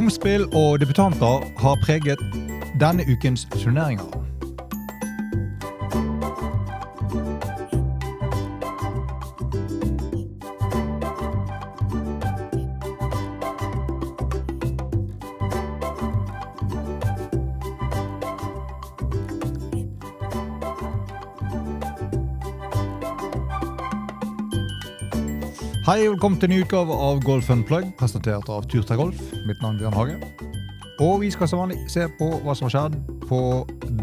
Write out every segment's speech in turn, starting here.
Omspill og debutanter har preget denne ukens turneringer. Hei velkommen til en ny utgave av Golf Unplug, presentert av Turta Golf. Mitt navn er Bjørn Hage. Og vi skal som vanlig se på hva som har skjedd på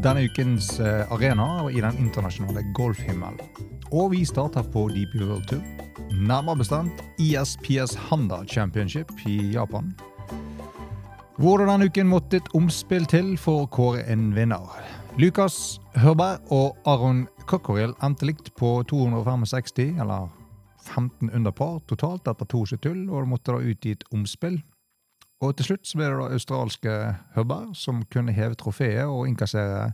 denne ukens eh, arena og i den internasjonale golfhimmelen. Og vi starter på Deep World Tour. Nærmere bestemt ISPS Handa Championship i Japan. Hvor det denne uken måtte et omspill til for å kåre en vinner. Lukas Hørberg og Aron Cockerill endte likt på 265, eller 15 under par totalt etter to sitt hull, og det måtte da ut i et omspill. Og til slutt så ble det da australske Hubber som kunne heve trofeet og innkassere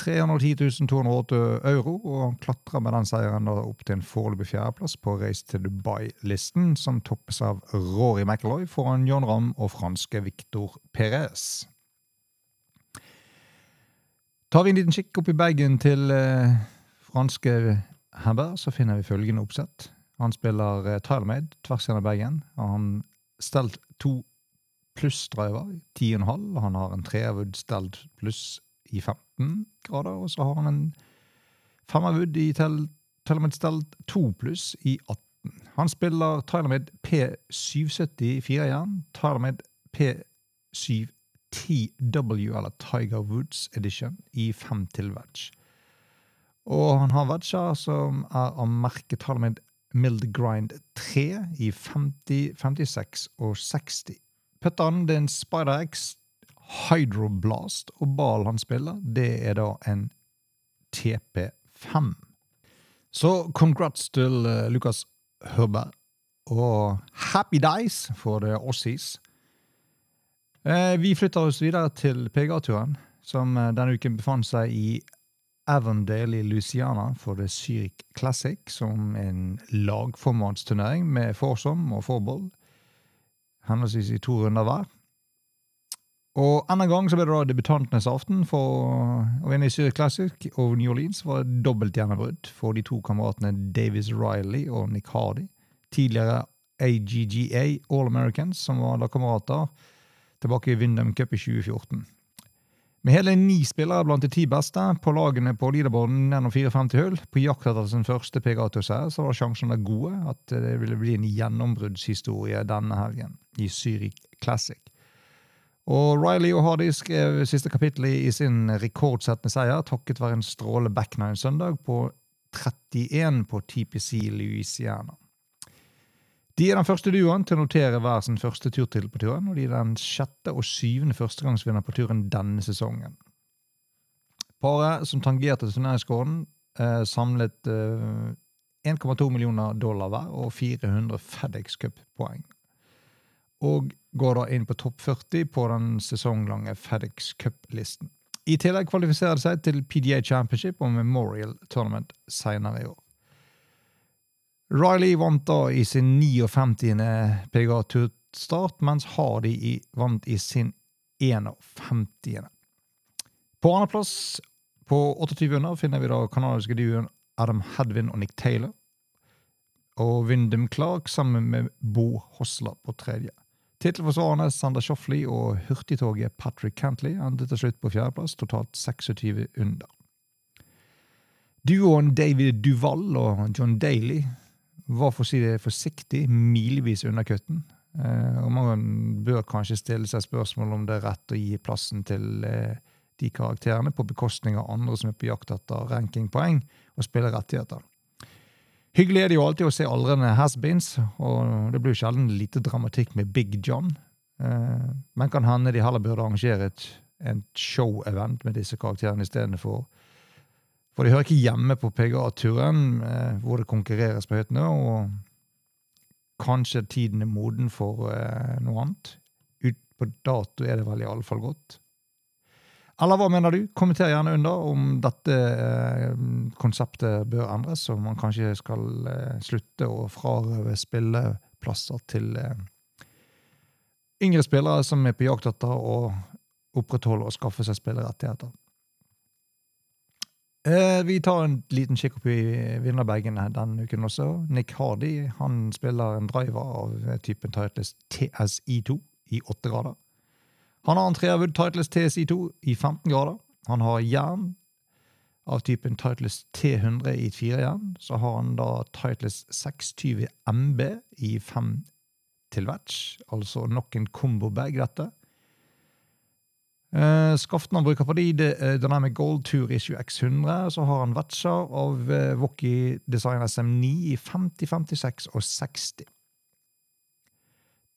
310 208 euro, og klatra med den seieren da opp til en foreløpig fjerdeplass på Race to Dubai-listen, som toppes av Rory McIlroy foran John Ramm og franske Victor Perez. Tar vi en liten kikk opp i bagen til eh, franske Hubber, så finner vi følgende oppsett. Han spiller uh, TileMade tvers gjennom Bergen. Han stelt to pluss-driver i 10,5. Han har en trewood stelt pluss i 15 grader, og så har han en femmerwood i TileMade stelt 2 pluss i 18. Han spiller TileMade P770 igjen. TileMade P710W, eller Tiger Woods Edition, i 5 til wedge. Og han har wedger som er av merket TileMade Mild Grind 3 i 50, 56 og 60. Putteren det er en Spider X Hydroblast, og ballen han spiller, det er da en TP5. Så congrats til uh, Lukas Hørberg, og happy days for the Aussies. Uh, vi flytter oss videre til PGA-turen, som uh, denne uken befant seg i Avondale i Louisiana for The Zürich Classic, som en lagformannsturnering med forsom og forball. Henholdsvis i to runder hver. Og enda gang så ble det da debutantenes aften for å vinne i Zürich Classic, og New Orleans var et dobbelt gjennombrudd for de to kameratene Davis Riley og Nick Hardy. Tidligere AGGA All Americans, som var lagkamerater tilbake i Windham Cup i 2014. Med hele ni spillere blant de ti beste på lagene på leaderboarden gjennom 54 hull, på jakt etter sin første PGA-turseier, så var sjansene gode at det ville bli en gjennombruddshistorie denne helgen i Zürich Classic. Og Riley og Hardy skrev siste kapittel i sin rekordsettende seier takket være en stråle back nine søndag på 31 på TPC Louisiana. De er den første duoen til å notere hver sin første turtittel på turen, og de er den sjette og syvende førstegangsvinner på turen denne sesongen. Paret som tangerte turneringsskåren, eh, samlet eh, 1,2 millioner dollar hver og 400 FedEx Cup-poeng. Og går da inn på topp 40 på den sesonglange FedEx Cup-listen. I tillegg kvalifiserer de seg til PDA Championship og Memorial Tournament senere i år. Riley vant da i sin 59. PGA-turstart, mens Hardy vant i sin 51. På andreplass, på 28 under, finner vi da kanadiske duoen Adam Hedvin og Nick Taylor. Og Wyndham Clark sammen med Bo Hosler på tredje. Tittelforsvarende Sander Shoffley og hurtigtoget Patrick Cantley endte til slutt på fjerdeplass, totalt 26 under. Duoen David Duval og John Daly var for å si det forsiktig milevis under kutten. Eh, og man bør kanskje stille seg spørsmål om det er rett å gi plassen til eh, de karakterene på bekostning av andre som er på jakt etter rankingpoeng og spillerettigheter. Hyggelig er det jo alltid å se aldrende has-beens, og det blir jo sjelden lite dramatikk med Big John. Eh, men kan hende de heller burde arrangere et, et show-event med disse karakterene istedenfor for de hører ikke hjemme på PGA-turen, eh, hvor det konkurreres på høyt nivå. Og kanskje tiden er moden for eh, noe annet. Ut på dato er det vel i alle fall godt. Eller hva mener du? Kommenter gjerne under om dette eh, konseptet bør endres, og man kanskje skal slutte å frarøve spilleplasser til yngre spillere som er på jakt etter å opprettholde og skaffe seg spillerettigheter. Eh, vi tar en liten kikk opp i vinnerbagene denne uken også. Nick Hardy han spiller en driver av typen Titles TSI2 i 8 grader. Han har en Treawood Titles TSI2 i 15 grader. Han har jern av typen Titles T100 i 4 jern. Så har han da Titles 620 MB i 5 til vetch, altså nok en combo-bag, dette. Uh, skaften han bruker på de, det er Dynamic Gold Tour Issue X100. Så har han vetcher av uh, Wocky Design SM9 i 50, 56 og 60.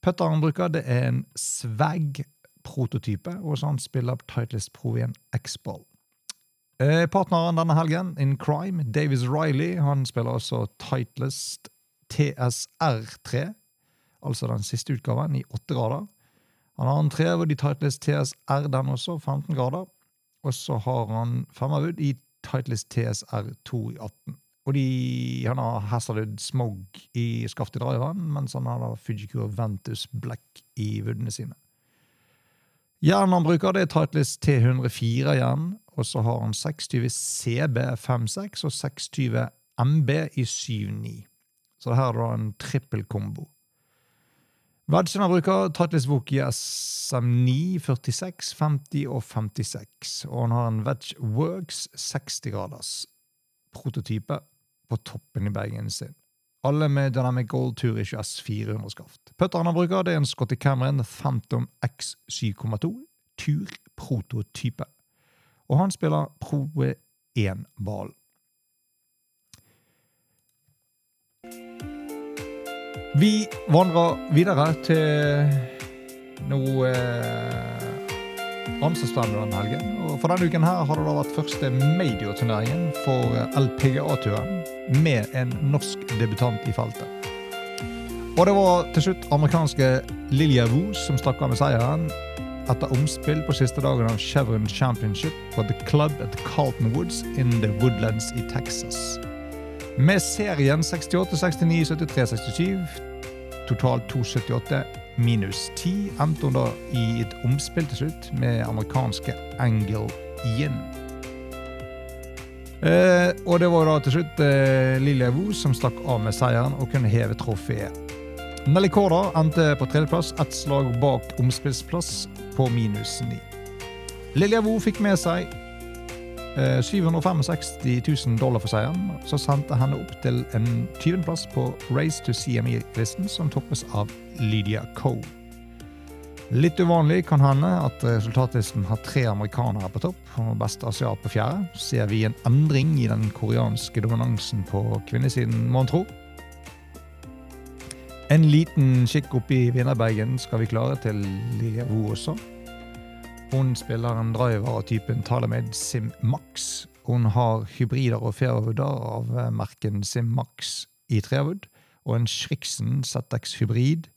Putteren han bruker, det er en Swag-prototype, og så han spiller Titleist Pro i en X-Ball. Partneren denne helgen, in crime, Davis Riley, han spiller også Titleist TSR3, altså den siste utgaven, i åtte grader. Han har en trewood i Titleist TSR, den også, 15 grader. Og så har han femmerwood i Titleist TSR2 i 18. Og de, han har Hazardwood Smog i skaftet driveren, mens han har da Fujikura Ventus Black i woodene sine. Jernet han bruker, det er Titleist T104 igjen. og så har han 620 CB56 og 620 MB i 7.9. Så her er da en trippelkombo. Han bruker Titleist Woki SM9, 46, 50 og 56. Og han har en Wedge Works 60 graders prototype på toppen i bagen sin. Alle med Dynamic Gold Tour S 400 skaft. Putteren han bruker, det er en Scotty Cameron Phantom X 7,2 Tur-prototype. Og han spiller Pro 1-ball. Vi vandrer videre til noe eh, denne helgen. Og for denne uken her har det da vært første major-turneringen for LPGA-turen med en norsk debutant i feltet. Og det var til slutt amerikanske Lilja Woos som stakk av med seieren etter omspill på siste dagen av Chevron Championship på The Club at Carlton Woods in the Woodlands i Texas. Med serien 68, 69, 73, 67, totalt 278 minus 10, endte hun da i et omspill til slutt med amerikanske Angel Yin. Eh, og det var da til slutt eh, Lilia Wu som stakk av med seieren og kunne heve trofeet. Nelly Korda endte på tredjeplass, ett slag bak omspillsplass på minus 9. Lilja Wu fikk med seg 765 000 dollar for seieren, så sendte henne opp til en 20.-plass på Race to CME-listen, som toppes av Lydia Coe. Litt uvanlig kan hende at resultatlisten har tre amerikanere på topp og beste asiat på fjerde. Ser vi en endring i den koreanske dominansen på kvinnesiden, må en tro? En liten kikk opp i vinnerbagen skal vi klare til Lilia Wu også. Hun spiller en driver av typen Talamed Simmax. Hun har hybrider og fairwooder av eh, merken Simmax i trewood, og en Schrixen ZX hybrid.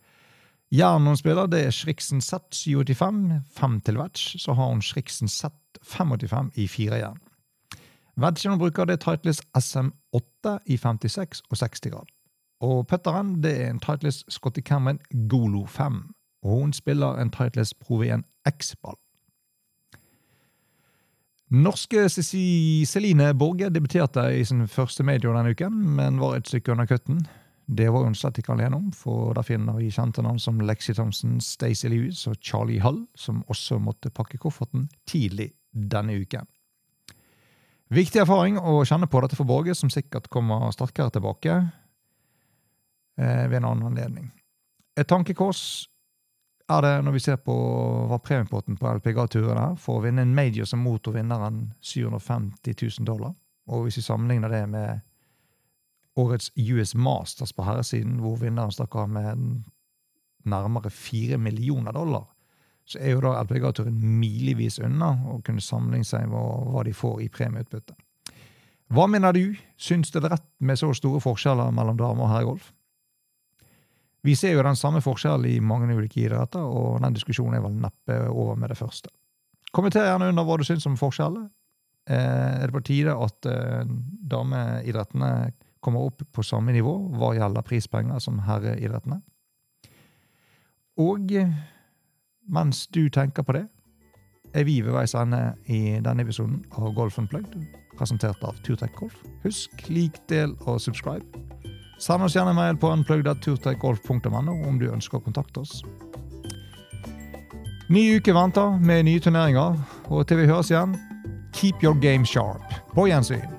Jernet hun spiller, det er Schrixen Z785, 5 til wedge. Så har hun Schrixen Z585 i 4 jern. Wedgen hun bruker, det er Titleist SM8 i 56 og 60 grad. Og putteren det er en Titleist Scotty Cameron Golo 5. Og hun spiller en Titleist Pro V1 X-ball. Norske Celine Borge debuterte i sin første major denne uken, men var et stykke under kutten. Det var hun slett ikke alene om, for da finner vi kjente navn som Lexi Thompson, Stacey Lewis og Charlie Hull, som også måtte pakke kofferten tidlig denne uken. Viktig erfaring å kjenne på dette for Borge, som sikkert kommer sterkere tilbake eh, ved en annen anledning. Et tankekors er det, når vi ser på hva premiepotten på LPGA-turene for å vinne en major som motor vinner en 750 000 dollar. Og hvis vi sammenligner det med årets US Masters på herresiden, hvor vinneren stakk av med nærmere 4 millioner dollar, så er jo da LPGA-turen milevis unna å kunne sammenligne seg med hva de får i premieutbytte. Hva mener du? Syns det er rett med så store forskjeller mellom damer og herregolf? Vi ser jo den samme forskjellen i mange ulike idretter, og den diskusjonen er vel neppe over med det første. Kommenter gjerne under hva du syns om forskjellene. Eh, er det på tide at eh, dameidrettene kommer opp på samme nivå hva gjelder prispenger som herreidrettene? Og mens du tenker på det, er vi ved veis ende i denne episoden av Golf Unplugged, presentert av Turtech Golf. Husk, lik, del og subscribe. Send oss gjerne en mail på unpluggedturtakegolf.no om du ønsker å kontakte oss. Ny uke venter med nye turneringer, og til vi høres igjen, keep your game sharp. På gjensyn.